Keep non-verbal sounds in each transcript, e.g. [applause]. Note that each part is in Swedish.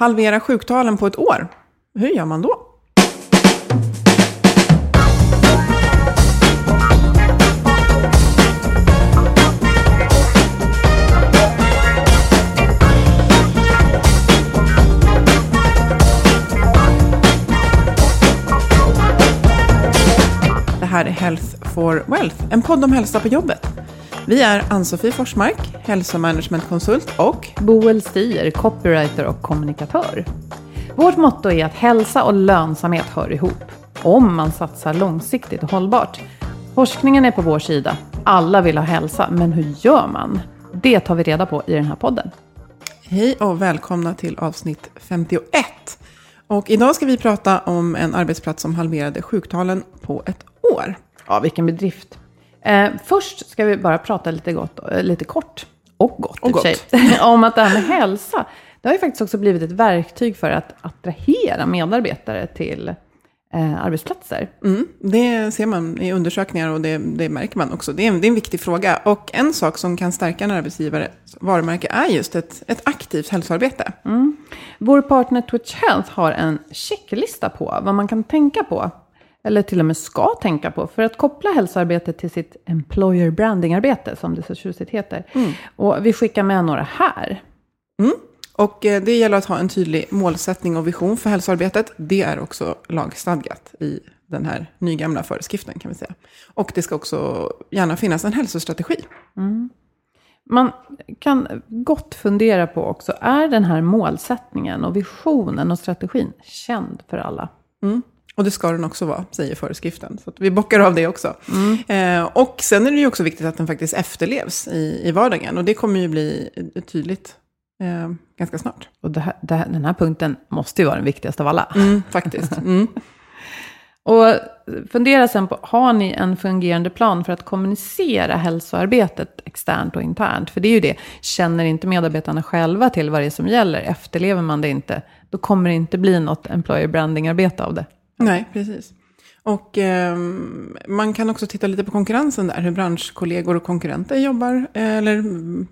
Halvera sjuktalen på ett år. Hur gör man då? Det här är Health for Wealth, en podd om hälsa på jobbet. Vi är Ann-Sofie Forsmark, hälsomanagementkonsult och Boel Stier, copywriter och kommunikatör. Vårt motto är att hälsa och lönsamhet hör ihop. Om man satsar långsiktigt och hållbart. Forskningen är på vår sida. Alla vill ha hälsa, men hur gör man? Det tar vi reda på i den här podden. Hej och välkomna till avsnitt 51. Och idag ska vi prata om en arbetsplats som halverade sjuktalen på ett år. Ja, vilken bedrift. Eh, först ska vi bara prata lite, gott, eh, lite kort, och gott, Och för sig, [laughs] om att det här med hälsa, det har ju faktiskt också blivit ett verktyg för att attrahera medarbetare till eh, arbetsplatser. Mm, det ser man i undersökningar och det, det märker man också. Det är, en, det är en viktig fråga. Och en sak som kan stärka en arbetsgivares varumärke är just ett, ett aktivt hälsoarbete. Vår partner Twitch Health har en checklista på vad man kan tänka på, eller till och med ska tänka på, för att koppla hälsoarbetet till sitt employer branding-arbete, som det så tjusigt heter. Och vi skickar med några här. Och eh, det gäller att ha en tydlig målsättning och vision för hälsoarbetet. Det är också lagstadgat i den här nygamla föreskriften kan vi säga. Och det ska också gärna finnas en hälsostrategi. Man kan gott fundera på också, är den här målsättningen och visionen och strategin känd för alla? Och det ska den också vara, säger föreskriften. Så vi bockar av det också. Eh, och sen är det ju också viktigt att den faktiskt efterlevs i, i vardagen. Och det kommer ju bli tydligt eh, ganska snart. Och det här, det här, den här punkten måste ju vara den viktigaste av alla. Mm, faktiskt. Mm. [laughs] Och fundera sen på, har ni en fungerande plan för att kommunicera hälsoarbetet externt och internt? För det är ju det, känner inte medarbetarna själva till vad det är som gäller, efterlever man det inte, då kommer det inte bli något employer branding-arbete av det. Nej, precis. Och ehm, man kan också titta lite på konkurrensen där, hur branschkollegor och konkurrenter jobbar, eh, eller mm,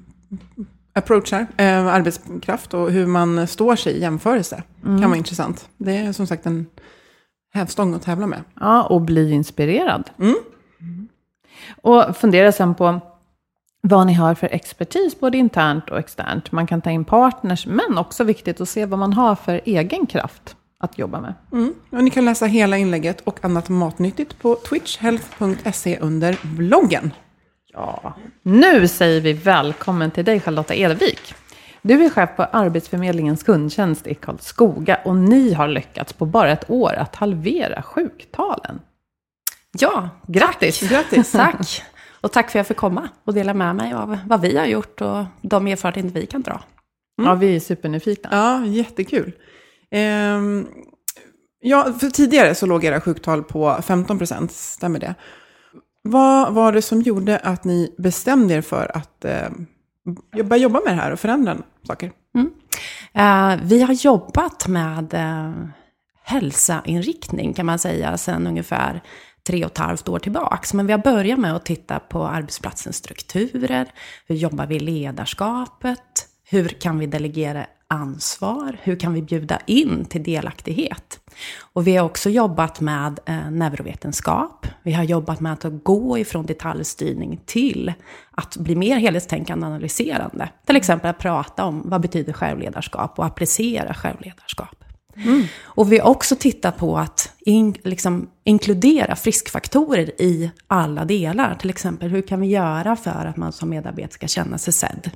approachar eh, arbetskraft och hur man står sig i jämförelse. kan vara intressant. Det är som sagt en hävstång att tävla med. Ja, och bli inspirerad. Mm. Och fundera sen på vad ni har för expertis, både internt och externt. Man kan ta in partners, men också viktigt att se vad man har för egen kraft att jobba med. Mm. Och ni kan läsa hela inlägget och annat matnyttigt på twitchhealth.se under bloggen. Ja. Nu säger vi välkommen till dig Charlotta Edvik. Du är chef på Arbetsförmedlingens kundtjänst i Karlskoga och ni har lyckats på bara ett år att halvera sjuktalen. Ja, Grattis! Grattis! tack. Och tack för att jag fick komma och dela med mig av vad vi har gjort och de erfarenheter vi kan dra. Ja, vi är supernyfikna. Ja, jättekul. Ehm, ja, för tidigare så låg era sjuktal på 15 procent, stämmer det? Vad var det som gjorde att ni bestämde er för att eh, börja jobba med det här och förändra saker? Mm. Eh, vi har jobbat med eh, hälsainriktning kan man säga sedan ungefär tre och ett halvt år tillbaks. Men vi har börjat med att titta på arbetsplatsens strukturer. Hur jobbar vi i ledarskapet? Hur kan vi delegera ansvar? Hur kan vi bjuda in till delaktighet? Och vi har också jobbat med eh, neurovetenskap. Vi har jobbat med att gå ifrån detaljstyrning till att bli mer helhetstänkande och analyserande. Till exempel att prata om vad betyder självledarskap och applicera självledarskap. Mm. Och vi har också tittat på att in, liksom, inkludera friskfaktorer i alla delar. Till exempel, hur kan vi göra för att man som medarbetare ska känna sig sedd,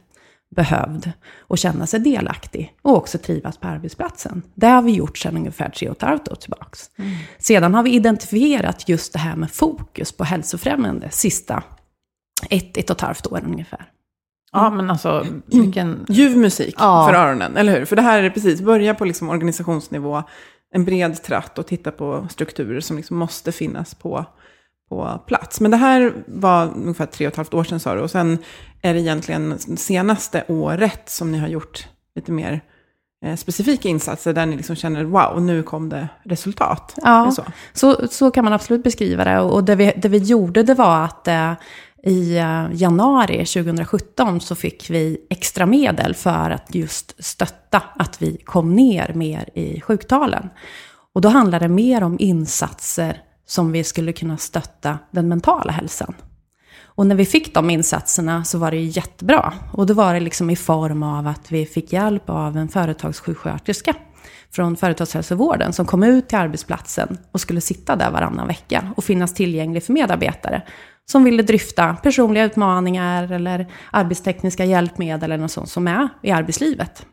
behövd och känna sig delaktig och också trivas på arbetsplatsen. Det har vi gjort sedan ungefär tre och ett halvt år tillbaka. Mm. Sedan har vi identifierat just det här med fokus på hälsofrämjande sista ett, ett och ett halvt år ungefär. Ja, men alltså [clears throat] vilken... Ljuv musik ja. för öronen, eller hur? För det här är precis, börja på liksom organisationsnivå, en bred tratt och titta på strukturer som liksom måste finnas på, på plats. Men det här var ungefär tre och ett halvt år sedan sa du, och sen är det egentligen senaste året som ni har gjort lite mer eh, specifika insatser där ni liksom känner wow, nu kom det resultat? Ja, så? Så, så kan man absolut beskriva det. Och det vi, det vi gjorde det var att eh, i eh, januari 2017 så fick vi extra medel för att just stötta att vi kom ner mer i sjuktalen. Och då handlar det mer om insatser som vi skulle kunna stötta den mentala hälsan. Och när vi fick de insatserna så var det jättebra. Och då var det liksom i form av att vi fick hjälp av en företagssjuksköterska från företagshälsovården som kom ut till arbetsplatsen och skulle sitta där varannan vecka och finnas tillgänglig för medarbetare som ville dryfta personliga utmaningar eller arbetstekniska hjälpmedel eller något sånt som är i arbetslivet.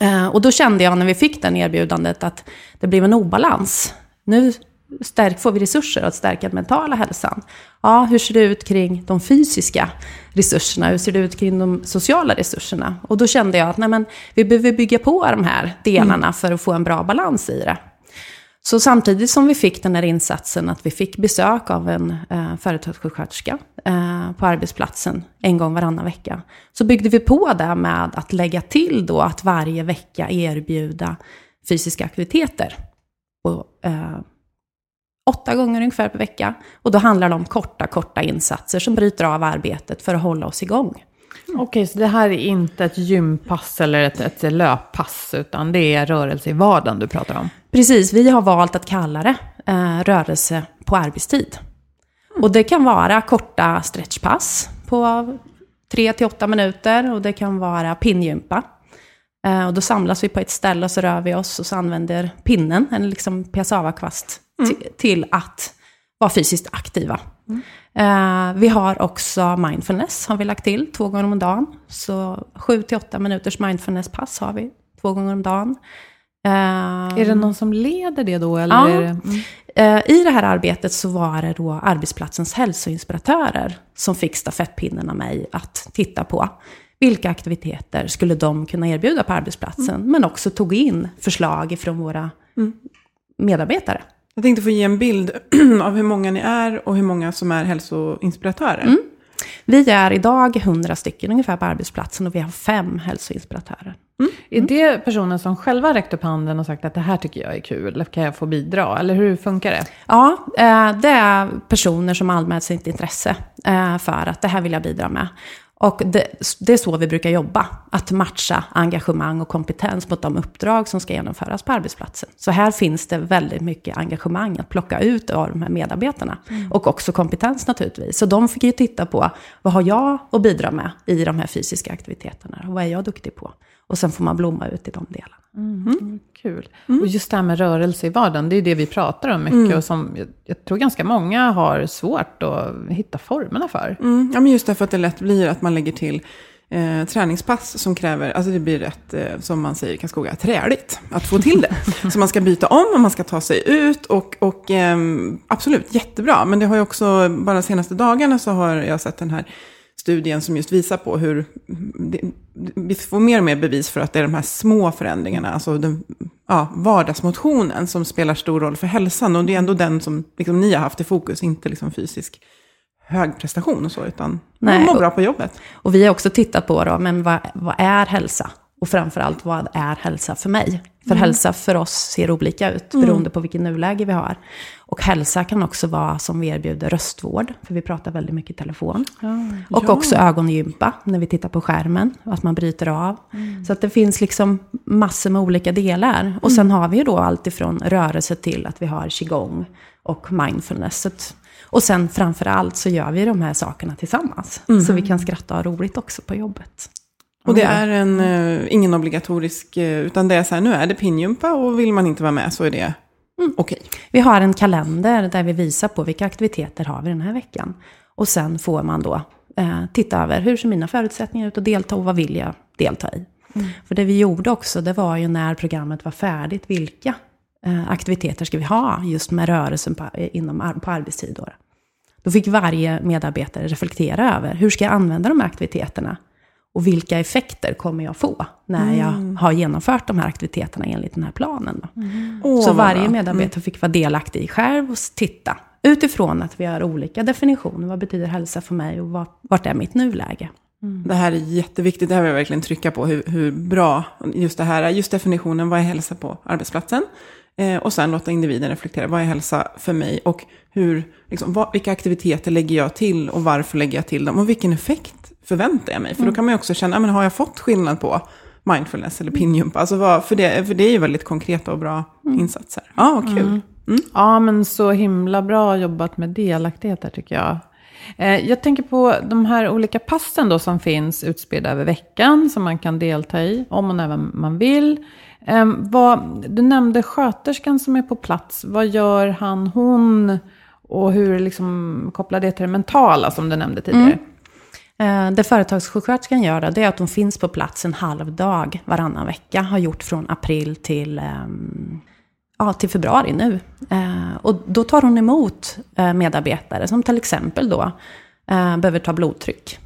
Eh, och då kände jag när vi fick det erbjudandet att det blev en obalans. Nu stärk, får vi resurser att stärka den mentala hälsan. Ja, hur ser det ut kring de fysiska resurserna? Hur ser det ut kring de sociala resurserna? Och då kände jag att nej, men, vi behöver bygga på de här delarna mm. för att få en bra balans i det. Så samtidigt som vi fick den här insatsen, att vi fick besök av en eh, företagssjuksköterska eh, på arbetsplatsen en gång varannan vecka, så byggde vi på det med att lägga till då att varje vecka erbjuda fysiska aktiviteter. Och, eh, åtta gånger ungefär per vecka. Och då handlar det om korta, korta insatser som bryter av arbetet för att hålla oss igång. Okej, okay, så det här är inte ett gympass eller ett, ett löppass, utan det är rörelse i vardagen du pratar om? Precis, vi har valt att kalla det eh, rörelse på arbetstid. Och det kan vara korta stretchpass på 3 till 8 minuter och det kan vara pinngympa. Eh, och då samlas vi på ett ställe och så rör vi oss och så använder pinnen, en liksom piassavakvast, mm. till att vara fysiskt aktiva. Mm. Eh, vi har också mindfulness, har vi lagt till, två gånger om dagen. Så 7 till 8 minuters mindfulness-pass har vi två gånger om dagen. Eh, är det någon som leder det då? Eller ja. Det, mm. eh, I det här arbetet så var det då arbetsplatsens hälsoinspiratörer som fick stafettpinnen av mig att titta på. Vilka aktiviteter skulle de kunna erbjuda på arbetsplatsen? Mm. Men också tog in förslag från våra mm. medarbetare. Jag tänkte få ge en bild [clears throat] av hur många ni är och hur många som är hälsoinspiratörer. Mm. Vi är idag 100 stycken ungefär på arbetsplatsen och vi har fem hälsoinspiratörer. Mm. Är det personer som själva räckt upp handen och sagt att det här tycker jag är kul, kan jag få bidra? Eller hur funkar det? Ja, eh, det är personer som anmält sitt intresse eh, för att det här vill jag bidra med. Och det, det, är så vi brukar jobba, att matcha engagemang och kompetens mot de uppdrag som ska genomföras på arbetsplatsen. Så här finns det väldigt mycket engagemang att plocka ut av de här medarbetarna. Mm. Och också kompetens naturligtvis. Så de fick ju titta på, vad har jag att bidra med i de här fysiska aktiviteterna? Och vad är jag duktig på? Och sen får man blomma ut i de delarna. Mm. Mm. Kul. Mm. Och just det här med rörelse i vardagen, det är det vi pratar om mycket. Mm. Och som jag, jag, tror ganska många har svårt att hitta formerna för. Mm. Ja, men just därför att det lätt blir att man lägger till eh, träningspass som kräver, alltså det blir rätt, eh, som man säger i Karlskoga, träligt att få till det. [laughs] så man ska byta om och man ska ta sig ut och, och eh, absolut, jättebra. Men det har ju också, bara de senaste dagarna så har jag sett den här studien som just visar på hur vi får mer och mer bevis för att det är de här små förändringarna, alltså den, ja, vardagsmotionen som spelar stor roll för hälsan. Och det är ändå den som liksom, ni har haft i fokus, inte liksom fysisk hög prestation och så, utan Nej, man mår bra på jobbet. Och vi har också tittat på då, men vad, vad är hälsa? Och framförallt, vad är hälsa för mig? För hälsa för oss ser olika ut, beroende på vilket nuläge vi har. Och hälsa kan också vara som vi erbjuder röstvård, för vi pratar väldigt mycket i telefon. Och Ja. också ögongympa, när vi tittar på skärmen, och att man bryter av. Så att det finns liksom massor med olika delar. Och sen har vi ju då allt ifrån rörelse till att vi har qigong och mindfulness. Och sen framför allt så gör vi de här sakerna tillsammans. Så vi kan skratta och ha roligt också på jobbet. Och det är en, eh, ingen obligatorisk, eh, utan det är så här, nu är det pinjumpa och vill man inte vara med så är det okej. Vi har en kalender där vi visar på vilka aktiviteter har vi den här veckan. Och sen får man då eh, titta över hur ser mina förutsättningar ut att delta och vad vill jag delta i. För det vi gjorde också, det var ju när programmet var färdigt, vilka eh, aktiviteter ska vi ha just med rörelsen på, eh, inom, på arbetstid. Då. då fick varje medarbetare reflektera över, hur ska jag använda de här aktiviteterna? Och vilka effekter kommer jag få när jag har genomfört de här aktiviteterna enligt den här planen? Då? Åh, Så varje medarbetare fick vara delaktig i själv och titta. Utifrån att vi har olika definitioner. Vad betyder hälsa för mig och vart, vart är mitt nuläge? Det här är jätteviktigt, det här vill jag verkligen trycka på, hur, hur bra just det här är. Just definitionen, vad är hälsa på arbetsplatsen? Eh, och sen låta individen reflektera, vad är hälsa för mig? Och hur, liksom, vad, vilka aktiviteter lägger jag till och varför lägger jag till dem? Och vilken effekt förväntar jag mig? För då kan man ju också känna, men har jag fått skillnad på mindfulness eller pinjumpa? Alltså vad, för, det, för det är ju väldigt konkreta och bra insatser. Ja, vad kul. Ja, men så himla bra jobbat med delaktighet där tycker jag. Eh, Jag tänker på de här olika passen då som finns utspridda över veckan som man kan delta i om och när man vill. Eh, Vad, du nämnde sköterskan som är på plats. Vad gör han, hon och hur liksom kopplar det till det mentala som du nämnde tidigare? Eh, Eh, det företagssjuksköterskan gör då, det är att hon finns på plats en halv dag varannan vecka. Har gjort från april till, ehm, ja, till februari nu. Eh, och då tar hon emot eh, medarbetare som till exempel då behöver ta blodtryck.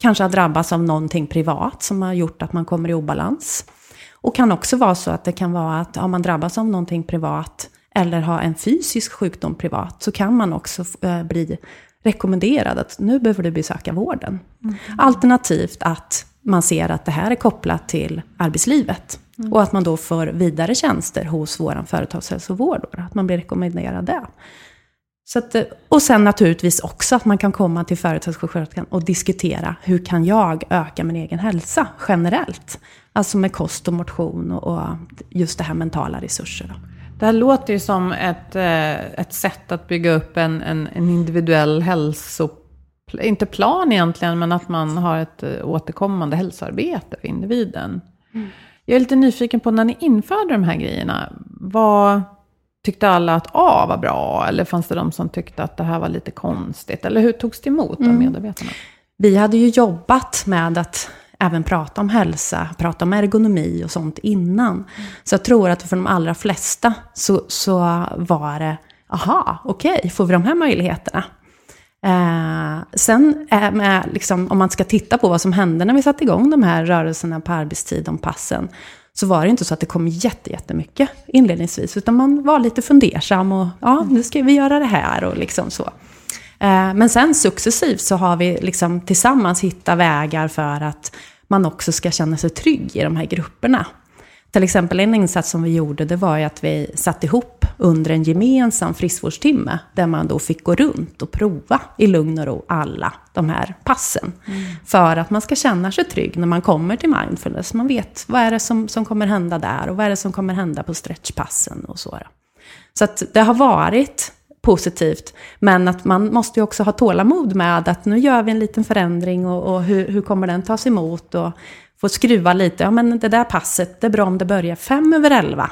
Kanske har drabbats av någonting privat som har gjort att man kommer i obalans. Och kan också vara så att det kan vara att om man drabbas av någonting privat eller har en fysisk sjukdom privat så kan man också bli rekommenderad att nu behöver du besöka vården. Alternativt att man ser att det här är kopplat till arbetslivet. Och att man då får vidare tjänster hos vår företagshälsovård. Att man blir rekommenderad det. Så att, och sen naturligtvis också att man kan komma till företagssjuksköterskan och diskutera hur kan jag öka min egen hälsa generellt. Alltså med kost och motion och, och just det här mentala resurser. Det här låter ju som ett, eh, ett sätt att bygga upp en, en, en individuell hälso... Inte plan egentligen, men att man har ett eh, återkommande hälsoarbete för individen. Jag är lite nyfiken på när ni införde de här grejerna. Vad tyckte alla att A var bra? Eller fanns det de som tyckte att det här var lite konstigt? Eller hur togs det emot av medarbetarna? Vi hade ju jobbat med att även prata om hälsa, prata om ergonomi och sånt innan. Så jag tror att för de allra flesta så, så var det, aha, okej, får vi de här möjligheterna? Eh, sen eh, med, liksom, om man ska titta på vad som hände när vi satte igång de här rörelserna på arbetstid, om passen, så var det inte så att det kom jättemycket inledningsvis, utan man var lite fundersam och ja, nu ska vi göra det här och liksom så. Eh, Men sen successivt så har vi liksom tillsammans hittat vägar för att man också ska känna sig trygg i de här grupperna. Till exempel en insats som vi gjorde, det var ju att vi satte ihop under en gemensam friskvårdstimme, där man då fick gå runt och prova i lugn och ro alla de här passen. För att man ska känna sig trygg när man kommer till mindfulness. Man vet vad är det som, som kommer hända där och vad är det som kommer hända på stretchpassen och så. Så att det har varit positivt, men att man måste ju också ha tålamod med att nu gör vi en liten förändring och, och hur, hur kommer den tas emot och få skruva lite. Ja, men det där passet, det är bra om det börjar fem över elva.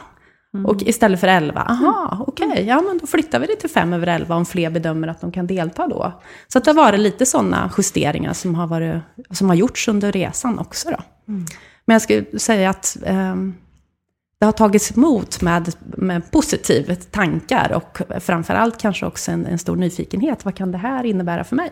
Och istället för elva, aha, okej, ja men då flyttar vi det till fem över elva om fler bedömer att de kan delta då. Så att det har varit lite sådana justeringar som har, varit, som har gjorts under resan också då. Men jag skulle säga att ehm, det har tagits emot med, med positiva tankar och framförallt kanske också en, en stor nyfikenhet. Vad kan det här innebära för mig?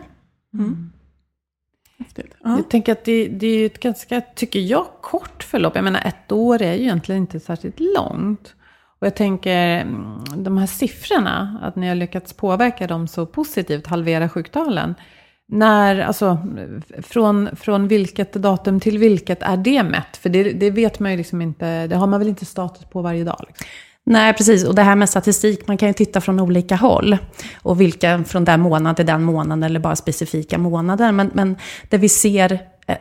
Häftigt. Ja. Jag tänker att det, det är ju ett ganska, tycker jag, kort förlopp. Jag menar, ett år är ju egentligen inte särskilt långt. Och jag tänker, mm, de här siffrorna, att ni har lyckats påverka dem så positivt, halvera sjuktalen när, alltså, från, från vilket datum till vilket är det mätt? För det, det vet man ju liksom inte, det har man väl inte status på varje dag? Liksom. Nej, precis. Och det här med statistik, man kan ju titta från olika håll. Och vilka från den månaden till den månaden, eller bara specifika månader. Men, men det vi ser, eh,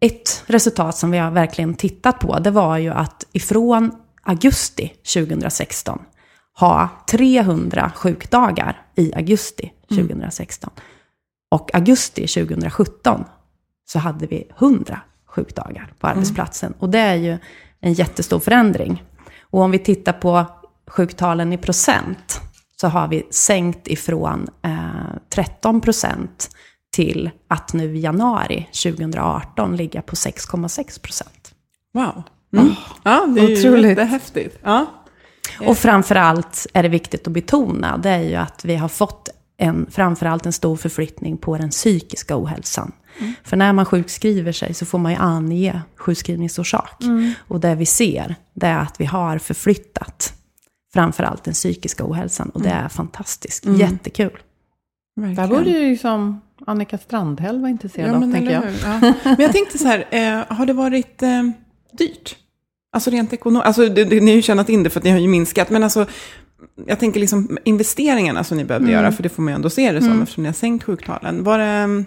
ett resultat som vi har verkligen tittat på, det var ju att ifrån augusti 2016 ha 300 sjukdagar i augusti 2016. Mm. Och augusti 2017 så hade vi 100 sjukdagar på mm. arbetsplatsen. Mm. Och det är ju en jättestor förändring. Och om vi tittar på sjuktalen i procent så har vi sänkt ifrån eh, 13 procent till att nu i januari 2018 ligga på 6,6 procent. Wow. Mm. Oh, ja, det är otroligt. häftigt. Ja. Och framförallt är det viktigt att betona, det är ju att vi har fått en, framförallt en stor förflyttning på den psykiska ohälsan. Mm. För när man sjukskriver sig så får man ju ange sjukskrivningsorsak. Mm. Och det vi ser, det är att vi har förflyttat framförallt den psykiska ohälsan. Och det mm. är fantastiskt, mm. jättekul. Verkligen. Där borde ju liksom Annika Strandhäll vara intresserad ja, av, tänker jag. Ja. Men jag tänkte så här, eh, har det varit eh, dyrt? Alltså rent ekonomiskt, alltså det, det, ni har ju tjänat in det för att ni har ju minskat, men alltså jag tänker liksom investeringarna som ni behövde mm. göra, för det får man ju ändå se det som, mm. eftersom ni har sänkt sjuktalen. Var det,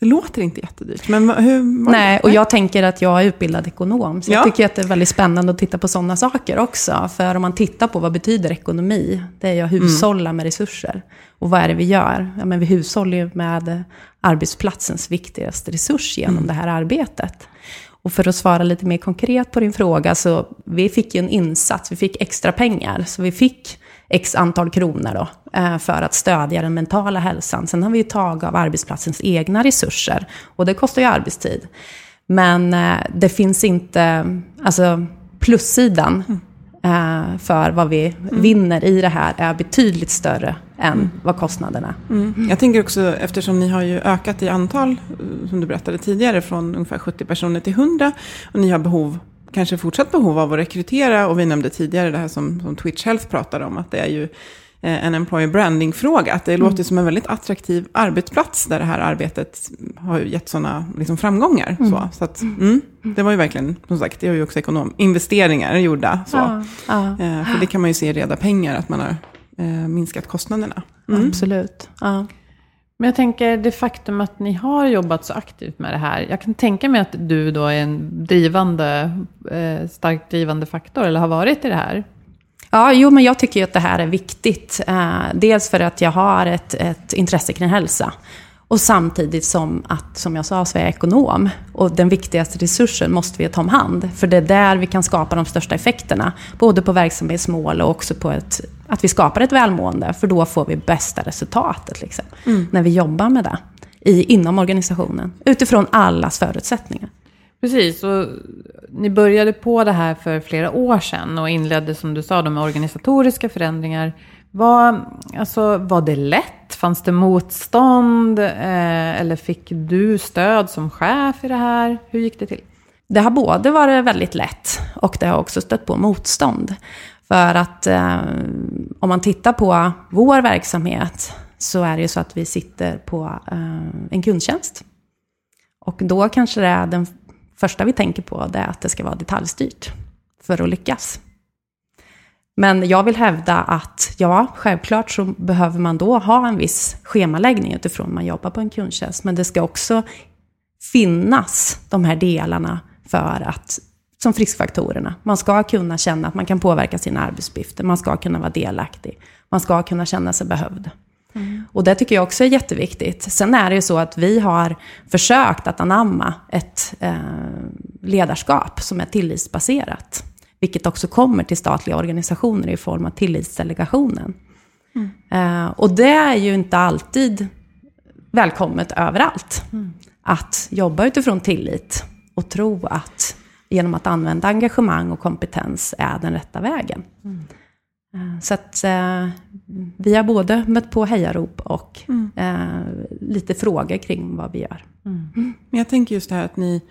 det låter inte jättedyrt, men hur? Nej, och jag tänker att jag är utbildad ekonom, så ja. jag tycker att det är väldigt spännande att titta på sådana saker också. För om man tittar på vad betyder ekonomi, det är ju att hushålla mm. med resurser. Och vad är det vi gör? Ja, men vi hushållar ju med arbetsplatsens viktigaste resurs genom mm. det här arbetet. Och för att svara lite mer konkret på din fråga, så vi fick ju en insats, vi fick extra pengar. Så vi fick x antal kronor då, eh, för att stödja den mentala hälsan. Sen har vi ju tagit av arbetsplatsens egna resurser, och det kostar ju arbetstid. Men eh, det finns inte, alltså plussidan mm. Eh, för vad vi mm. vinner i det här är betydligt större än vad kostnaderna mm. Jag tänker också, eftersom ni har ju ökat i antal, eh, som du berättade tidigare, från ungefär 70 personer till 100, och ni har behov kanske fortsatt behov av att rekrytera. Och vi nämnde tidigare det här som, som Twitch Health pratade om, att det är ju Eh, en employer branding-fråga. Att det mm. låter som en väldigt attraktiv arbetsplats där det här arbetet har gett sådana liksom, framgångar. Mm. Så, så att, mm, det var ju verkligen, som sagt, det har ju också ekonom investeringar gjorda. Så. Ja, ja. Eh, för det kan man ju se i reda pengar, att man har eh, minskat kostnaderna. Mm. Absolut. Ja. Men jag tänker det faktum att ni har jobbat så aktivt med det här. Jag kan tänka mig att du då är en drivande, eh, starkt drivande faktor, eller har varit i det här. Ja, jo, men jag tycker ju att det här är viktigt. Eh, dels för att jag har ett, ett intresse kring hälsa. Och samtidigt som att, som jag sa, så är ekonom. Och den viktigaste resursen måste vi ta om hand. För det är där vi kan skapa de största effekterna. Både på verksamhetsmål och också på ett, att vi skapar ett välmående. För då får vi bästa resultatet, liksom, mm. när vi jobbar med det i, inom organisationen. Utifrån allas förutsättningar. Precis, och ni började på det här för flera år sedan och inledde, som du sa, med organisatoriska förändringar. Var, alltså, var det lätt? Fanns det motstånd? Eh, eller fick du stöd som chef i det här? Hur gick det till? Det har både varit väldigt lätt och det har också stött på motstånd. För att eh, om man tittar på vår verksamhet så är det ju så att vi sitter på eh, en kundtjänst. Och då kanske det är den första vi tänker på det är att det ska vara detaljstyrt för att lyckas. Men jag vill hävda att ja, självklart så behöver man då ha en viss schemaläggning utifrån man jobbar på en kundtjänst. Men det ska också finnas de här delarna för att, som friskfaktorerna. Man ska kunna känna att man kan påverka sina arbetsuppgifter. Man ska kunna vara delaktig. Man ska kunna känna sig behövd. Mm. Och det tycker jag också är jätteviktigt. Sen är det ju så att vi har försökt att anamma ett eh, ledarskap som är tillitsbaserat. Vilket också kommer till statliga organisationer i form av tillitsdelegationen. Mm. Och det är ju inte alltid välkommet överallt. Mm. Att jobba utifrån tillit och tro att genom att använda engagemang och kompetens är den rätta vägen. Mm. Så att eh, vi har både mött på hejarop och mm. lite frågor kring vad vi gör. Mm. Men jag tänker just det här att ni,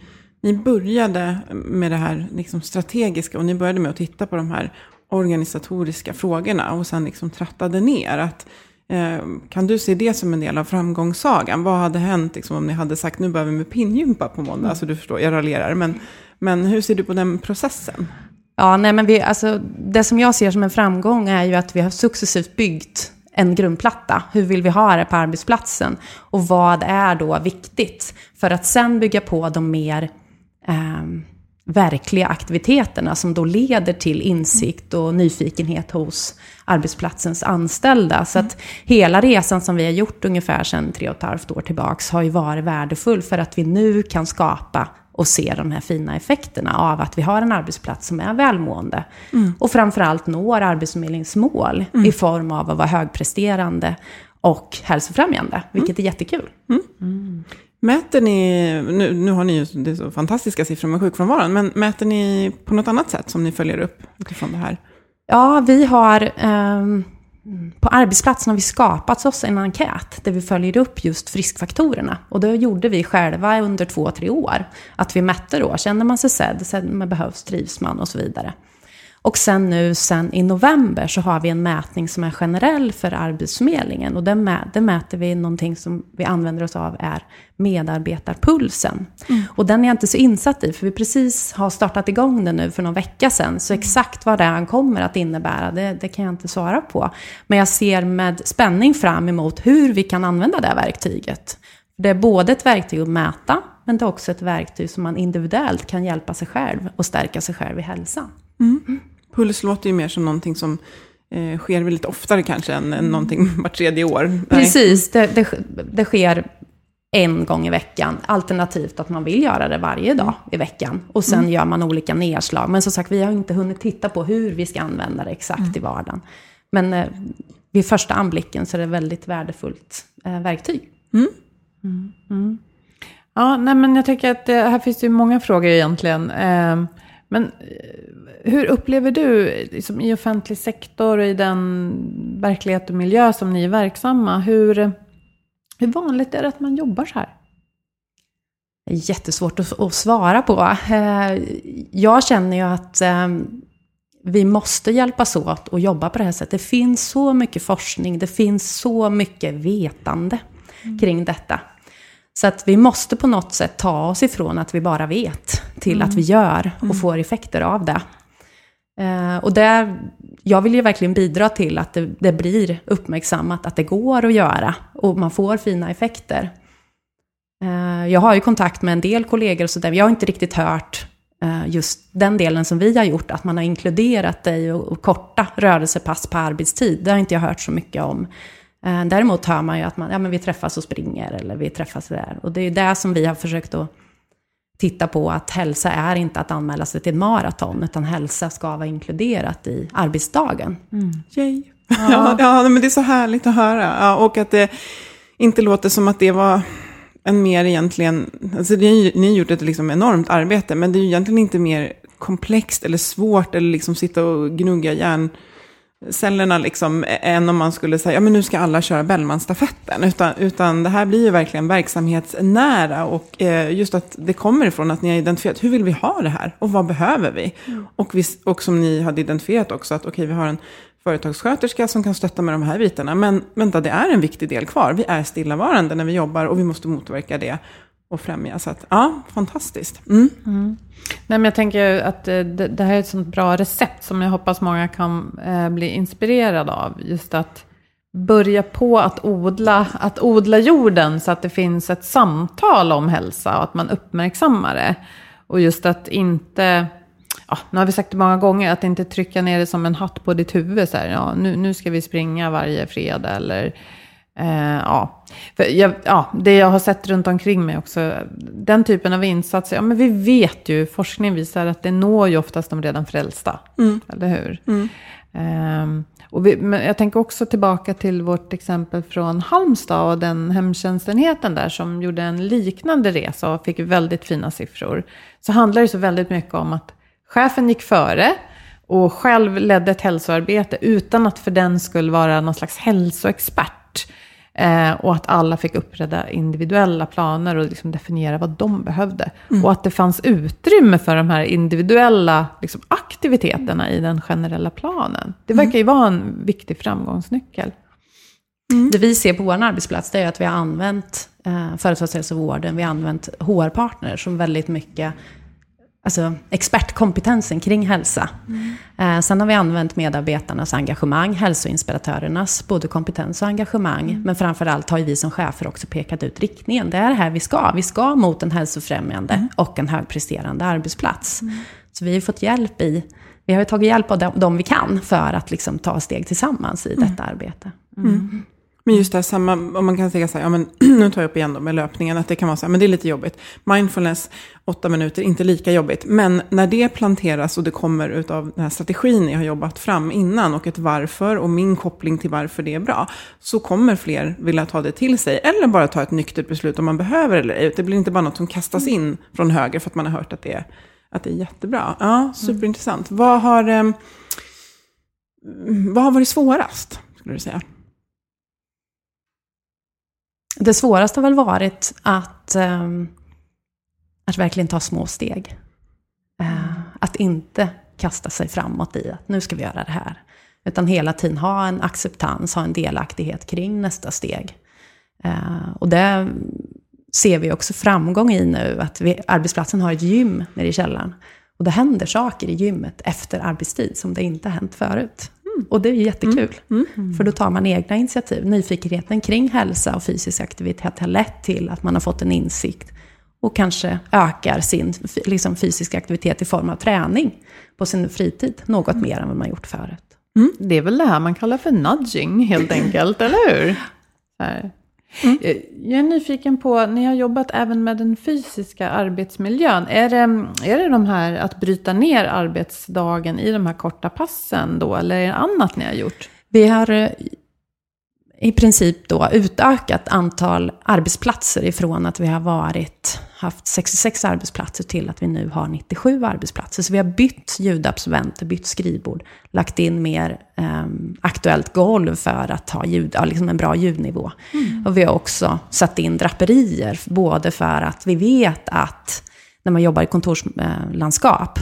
ni började med det här liksom strategiska och ni började med att titta på de här organisatoriska frågorna och sen liksom trattade ner. Att Eh, kan du se det som en del av framgångssagan? Vad hade hänt liksom, om ni hade sagt nu börjar vi med pinnjumpa på måndag? Alltså du förstår, jag raljerar. Men, men hur ser du på den processen? Ja, nej, men vi, alltså, det som jag ser som en framgång är ju att vi har successivt byggt en grundplatta. Hur vill vi ha det på arbetsplatsen? Och vad är då viktigt? För att sen bygga på de mer eh, verkliga aktiviteterna som då leder till insikt och nyfikenhet hos arbetsplatsens anställda. Så att hela resan som vi har gjort ungefär sedan tre och ett halvt år tillbaks har ju varit värdefull för att vi nu kan skapa och se de här fina effekterna av att vi har en arbetsplats som är välmående. Mm. Och framförallt når Arbetsförmedlingsmål mm. i form av att vara högpresterande och hälsofrämjande, vilket mm. är jättekul. Mm. Mäter ni, nu, nu har ni ju det så fantastiska siffror med sjukfrånvaron, men mäter ni på något annat sätt som ni följer upp utifrån det här? Ja, vi har eh, på arbetsplatsen har vi skapat oss en enkät där vi följer upp just friskfaktorerna. Och det gjorde vi själva under två, tre år. Att vi mätte då, känner man sig sedd, sedd man behövs, trivs man och så vidare. Och sen nu sen i november så har vi en mätning som är generell för Arbetsförmedlingen. Och den, mä den mäter vi någonting som vi använder oss av är medarbetarpulsen. Mm. Och den är jag inte så insatt i, för vi precis har startat igång den nu för någon vecka sedan. Så exakt vad den kommer att innebära, det, det kan jag inte svara på. Men jag ser med spänning fram emot hur vi kan använda det verktyget. Det är både ett verktyg att mäta, men det är också ett verktyg som man individuellt kan hjälpa sig själv och stärka sig själv i hälsan. Mm. Mm. Puls låter ju mer som någonting som eh, sker väldigt oftare kanske än, än någonting vart tredje år. Precis, det, det, det, sker en gång i veckan. Alternativt att man vill göra det varje dag i veckan. Och sen mm. gör man olika nedslag. Men som sagt, vi har inte hunnit titta på hur vi ska använda det exakt mm. i vardagen. Men eh, vid första anblicken så är det väldigt värdefullt eh, verktyg. Mm. Mm. mm. Ja, nej, men jag tycker att det, här finns ju många frågor egentligen. Eh, men eh, hur upplever du liksom, i offentlig sektor och i den verklighet och miljö som ni är verksamma, hur, hur vanligt är det att man jobbar så här? Jättesvårt att, att svara på. Eh, jag känner ju att eh, vi måste hjälpas åt och jobba på det här sättet. Det finns så mycket forskning, det finns så mycket vetande mm. kring detta. Så att vi måste på något sätt ta oss ifrån att vi bara vet till mm. att vi gör och mm. får effekter av det. Eh, och där, jag vill ju verkligen bidra till att det, det, blir uppmärksammat att det går att göra och man får fina effekter. Eh, jag har ju kontakt med en del kollegor och sådär, jag har inte riktigt hört eh, just den delen som vi har gjort, att man har inkluderat det i och, och korta rörelsepass på arbetstid. Det har inte jag hört så mycket om. Eh, däremot hör man ju att man, ja, men vi träffas och springer eller vi träffas där. Och det är det som vi har försökt att titta på att hälsa är inte att anmäla sig till ett maraton, utan hälsa ska vara inkluderat i arbetsdagen. Mm. Yay. Ja. [laughs] ja, men det är så härligt att höra. Ja, och att det inte låter som att det var en mer egentligen, alltså ni, ni har gjort ett liksom enormt arbete, men det är ju egentligen inte mer komplext eller svårt eller liksom sitta och gnugga järn cellerna liksom, än om man skulle säga, ja men nu ska alla köra Bellmanstafetten. Utan, utan det här blir ju verkligen verksamhetsnära och eh, just att det kommer ifrån att ni har identifierat, hur vill vi ha det här och vad behöver vi? Mm. Och, vi, och som ni hade identifierat också, att okej okay, vi har en företagssköterska som kan stötta med de här bitarna. Men vänta, det är en viktig del kvar. Vi är stillavarande när vi jobbar och vi måste motverka det och främja. Så att, ja, fantastiskt. Mm. Mm. Nej, men jag tänker att eh, det, det, här är ett sånt bra recept som jag hoppas många kan eh, bli inspirerade av. Just att börja på att odla, att odla jorden så att det finns ett samtal om hälsa och att man uppmärksammar det. Och just att inte, ja, nu har vi sagt det många gånger, att inte trycka ner det som en hatt på ditt huvud. Så här, ja, nu, nu ska vi springa varje fredag eller Eh, ja. Jag, ja, det jag har sett runt omkring mig också, den typen av insatser, ja men vi vet ju, forskning visar att det når ju oftast de redan frälsta. Mm. Eller hur? Mm. Eh, och vi, men jag tänker också tillbaka till vårt exempel från Halmstad och den hemtjänstenheten där som gjorde en liknande resa och fick väldigt fina siffror. Så handlar det så väldigt mycket om att chefen gick före och själv ledde ett hälsoarbete utan att för den skulle vara någon slags hälsoexpert. Eh, och att alla fick upprätta individuella planer och liksom definiera vad de behövde. Mm. Och att det fanns utrymme för de här individuella liksom, aktiviteterna i den generella planen. Det mm. verkar ju vara en viktig framgångsnyckel. Det vi ser på vår arbetsplats det är att vi har använt eh, företagshälsovården, vi har använt HR-partner som väldigt mycket alltså, expertkompetensen kring hälsa. Eh, sen har vi använt medarbetarnas engagemang, hälsoinspiratörernas både kompetens och engagemang. Men framförallt har ju vi som chefer också pekat ut riktningen. Det är det här vi ska. Vi ska mot en hälsofrämjande och en högpresterande arbetsplats. Så vi har fått hjälp i, vi har ju tagit hjälp av dem, dem vi kan för att liksom ta steg tillsammans i detta arbete. Men just det här samma, om man kan säga så här, ja men [clears throat] nu tar jag upp igen då med löpningen, att det kan vara så här, men det är lite jobbigt. Mindfulness, åtta minuter, inte lika jobbigt. Men när det planteras och det kommer utav den här strategin jag har jobbat fram innan och ett varför och min koppling till varför det är bra, så kommer fler vilja ta det till sig. Eller bara ta ett nyktert beslut om man behöver eller ej. Det blir inte bara något som kastas in från höger för att man har hört att det är, att det är jättebra. Ja, superintressant. Vad har, eh, vad har varit svårast, skulle du säga? Det svåraste har väl varit att, ehm, att verkligen ta små steg. Eh, att inte kasta sig framåt i att nu ska vi göra det här. Utan hela tiden ha en acceptans, ha en delaktighet kring nästa steg. Eh, och det ser vi också framgång i nu, att vi, arbetsplatsen har ett gym nere i källaren. Och det händer saker i gymmet efter arbetstid som det inte har hänt förut. Och det är jättekul, för då tar man egna initiativ. Nyfikenheten kring hälsa och fysisk aktivitet har lett till att man har fått en insikt och kanske ökar sin liksom, fysiska aktivitet i form av träning på sin fritid något mer än vad man gjort förut. Det är väl det här man kallar för nudging helt enkelt, eller hur? [laughs] Här. Eh, Jag är nyfiken på, ni har jobbat även med den fysiska arbetsmiljön. Är det, är det de här att bryta ner arbetsdagen i de här korta passen då? Eller är det annat ni har gjort? Vi har eh, i princip då utökat antal arbetsplatser ifrån att vi har varit, haft 66 arbetsplatser till att vi nu har 97 arbetsplatser. Så vi har bytt ljudabsolventer, bytt skrivbord, lagt in mer eh, aktuellt golv för att ha ljud, ja, liksom en bra ljudnivå. Och vi har också satt in draperier, både för att vi vet att när man jobbar i kontorslandskap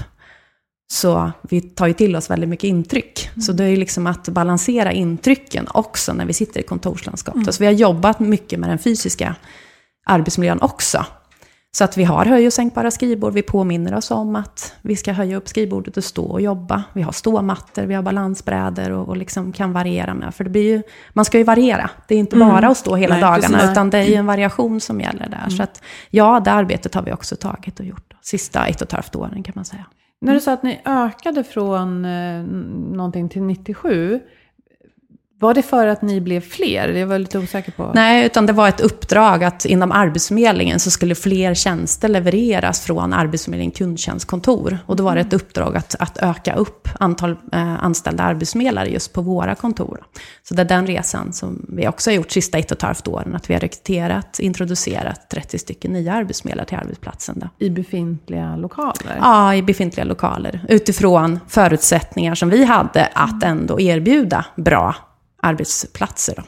så vi tar ju till oss väldigt mycket intryck. Så det är ju liksom att balansera intrycken också när vi sitter i kontorslandskap. Så vi har jobbat mycket med den fysiska arbetsmiljön också. Så att vi har höj och sänkbara skrivbord. Vi påminner oss om att vi ska höja upp skrivbordet och stå och jobba. Vi har ståmattor, vi har balansbrädor och, och liksom kan variera med. För det blir ju, man ska ju variera. Det är inte bara att stå hela Nej, dagarna, precis. utan det är ju en variation som gäller där. Så att ja, det arbetet har vi också tagit och gjort. Sista ett och ett halvt åren kan man säga. När du sa att ni ökade från eh, någonting till 97, var det för att ni blev fler? Det var jag lite osäker på. Nej, utan det var ett uppdrag att inom Arbetsförmedlingen så skulle fler tjänster levereras från Arbetsförmedlingen kundtjänstkontor. Och då var det ett uppdrag att, att öka upp antal eh, anställda arbetsförmedlare just på våra kontor. Så det är den resan som vi också har gjort sista ett och ett halvt åren. Att vi har rekryterat, introducerat 30 stycken nya arbetsförmedlare till arbetsplatsen. Då. I befintliga lokaler? Ja, i befintliga lokaler. Utifrån förutsättningar som vi hade att ändå erbjuda bra arbetsplatser. Då.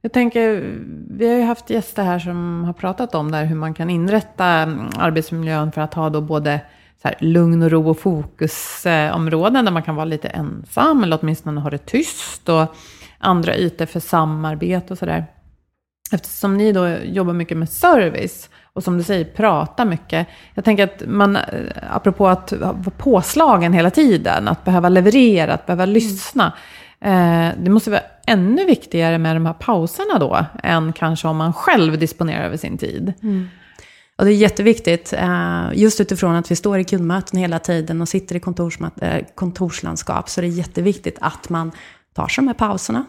Jag tänker, vi har ju haft gäster här som har pratat om där hur man kan inrätta mm, arbetsmiljön för att ha då både så här, lugn och ro och fokusområden där man kan vara lite ensam eller åtminstone ha det tyst och andra ytor för samarbete och sådär. Eftersom ni då jobbar mycket med service och som du säger, prata mycket. Jag tänker att man, eh, apropå att vara påslagen hela tiden, att behöva leverera, att behöva lyssna. Eh, det måste vara ännu viktigare med de här pauserna då, än kanske om man själv disponerar över sin tid. Och det är jätteviktigt, eh, just utifrån att vi står i kundmöten hela tiden och sitter i eh, kontorslandskap, så är det jätteviktigt att man tar sig de här pauserna.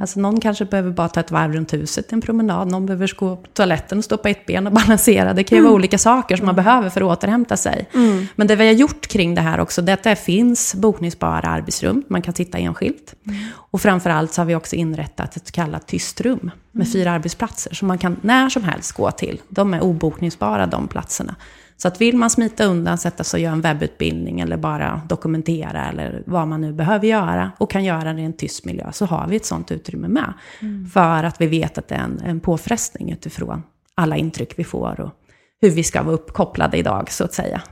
Alltså någon kanske behöver bara ta ett varv runt huset, en promenad, någon behöver gå på toaletten och stå på ett ben och [laughs] balansera. Det kan ju vara olika saker som man behöver för att återhämta sig. Men det vi har gjort kring det här också, det är att det finns bokningsbara arbetsrum, man kan sitta enskilt. Och framförallt så har vi också inrättat ett så kallat tyst rum med fyra arbetsplatser som man kan när som helst gå till. De är obokningsbara de platserna. Så att vill man smita undan, sätta sig och göra en webbutbildning eller bara dokumentera eller vad man nu behöver göra och kan göra det i en tyst miljö så har vi ett sånt utrymme med. För att vi vet att det är en, en påfrestning utifrån alla intryck vi får och hur vi ska vara uppkopplade idag så att säga.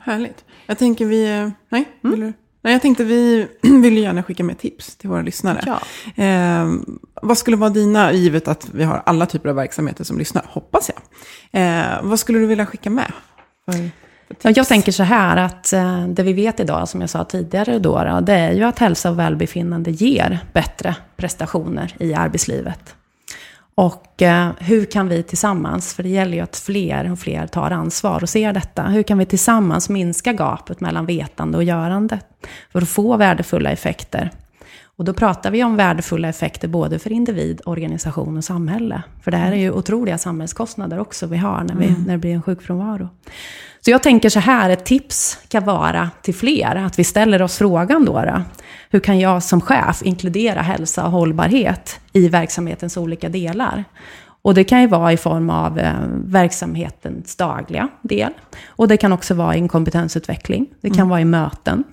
Härligt. Jag tänker vi... eh, Nej, vill du? Nej, jag tänkte vi [clears throat] vill ju gärna skicka med tips till våra lyssnare. Ja. Eh, vad skulle vara dina, givet att vi har alla typer av verksamheter som lyssnar, hoppas jag. Eh, vad skulle du vilja skicka med? För, för jag tänker så här att eh, det vi vet idag, som jag sa tidigare då, det är ju att hälsa och välbefinnande ger bättre prestationer i arbetslivet. Och eh, hur kan vi tillsammans, för det gäller ju att fler och fler tar ansvar och ser detta, hur kan vi tillsammans minska gapet mellan vetande och görande för att få värdefulla effekter? Och då pratar vi om värdefulla effekter både för individ, organisation och samhälle. För det här är ju otroliga samhällskostnader också vi har när, vi, när det blir en sjukfrånvaro. Så jag tänker så här, ett tips kan vara till fler, att vi ställer oss frågan då, då hur kan jag som chef inkludera hälsa och hållbarhet i verksamhetens olika delar? Och det kan ju vara i form av eh, verksamhetens dagliga del. Och det kan också vara i en kompetensutveckling. Det kan vara i möten,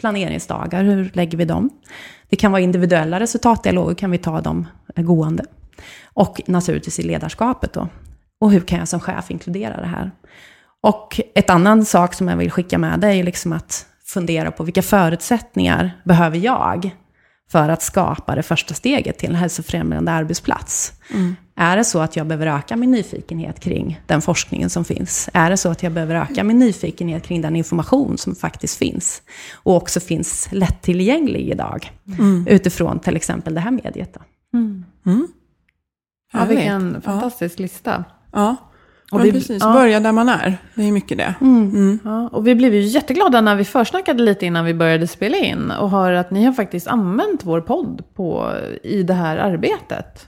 planeringsdagar, hur lägger vi dem? Det kan vara individuella resultatdialoger, kan vi ta dem gående? Och naturligtvis i ledarskapet då. Och hur kan jag som chef inkludera det här? Och ett annan sak som jag vill skicka med det är ju liksom att fundera på vilka förutsättningar behöver jag för att skapa det första steget till en hälsofrämjande arbetsplats? Är det så att jag behöver öka min nyfikenhet kring den forskningen som finns? Är det så att jag behöver öka min nyfikenhet kring den information som faktiskt finns? Och också finns lättillgänglig idag, utifrån till exempel det här mediet. Då. Ja, Härligt. vilken Ja. fantastisk lista. Ja, Och men vi- precis. ja. Börja där man är. Det är mycket det. Mm. Ja, och vi blev ju jätteglada när vi försnackade lite innan vi började spela in och hör att ni har faktiskt använt vår podd på, i det här arbetet.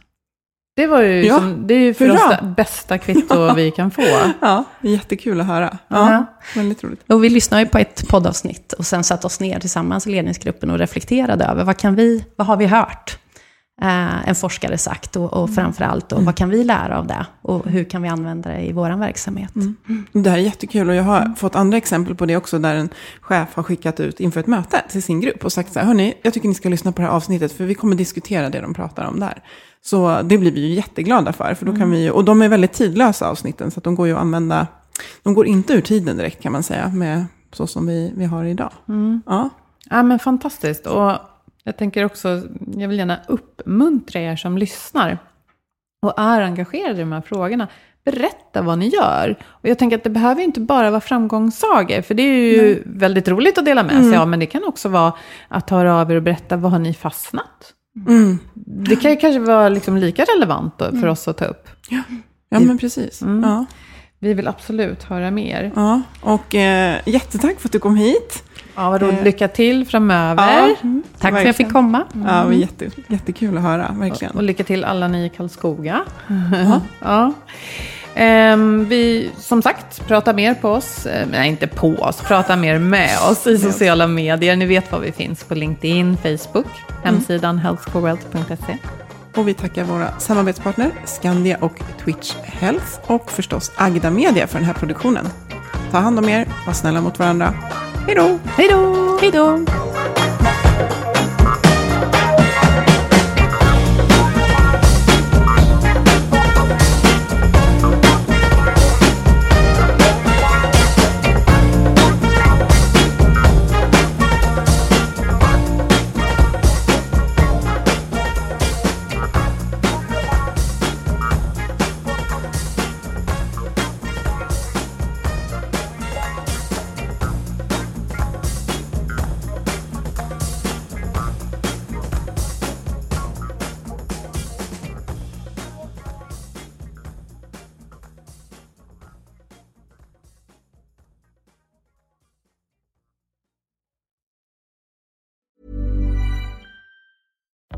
Det var ju Ja, som, det är ju för oss det bästa kvitto [laughs] vi kan få. Ja, jättekul att höra. Ja, Ja. Väldigt roligt. Och vi lyssnade ju på ett poddavsnitt och sen satte oss ner tillsammans i ledningsgruppen och reflekterade över vad, kan vi, vad har vi hört en forskare sagt och, och framförallt då, vad kan vi lära av det och hur kan vi använda det i vår verksamhet. Det här är jättekul och jag har fått andra exempel på det också där en chef har skickat ut inför ett möte till sin grupp och sagt så här, hörni, jag tycker ni ska lyssna på det här avsnittet för vi kommer diskutera det de pratar om där. Så det blir vi ju jätteglada för, för då kan vi ju, och de är väldigt tidlösa avsnitten så att de går ju att använda, de går inte ur tiden direkt kan man säga, med så som vi, vi har idag. Ja. Ja, men fantastiskt. Och jag tänker också, jag vill gärna uppmuntra er som lyssnar och är engagerade i de här frågorna. Berätta vad ni gör. Och jag tänker att det behöver inte bara vara framgångssagor, för det är ju väldigt roligt att dela med sig av, men det kan också vara att höra av er och berätta, vad har ni fastnat? Mm. Det kan ju kanske vara liksom lika relevant för oss att ta upp. Ja, men precis. Ja. Vi vill absolut höra mer. Ja. Och eh, jättetack för att du kom hit. Ja, vad roligt. Lycka till framöver. Ja. Tack för att jag fick komma. Ja, det var jätte, jättekul att höra, verkligen. Och lycka till alla ni i Karlskoga. [laughs] ja. Ehm, vi, som sagt, prata mer på oss. Eh, nej, inte på oss. Prata mer med oss i sociala medier. Ni vet var vi finns på LinkedIn, Facebook, hemsidan healthcorewealth.se. Och vi tackar våra samarbetspartner Skandia och Twitch Health och förstås Agda Media för den här produktionen. Ta hand om er, var snälla mot varandra. Hej då! Hej då! Hej då!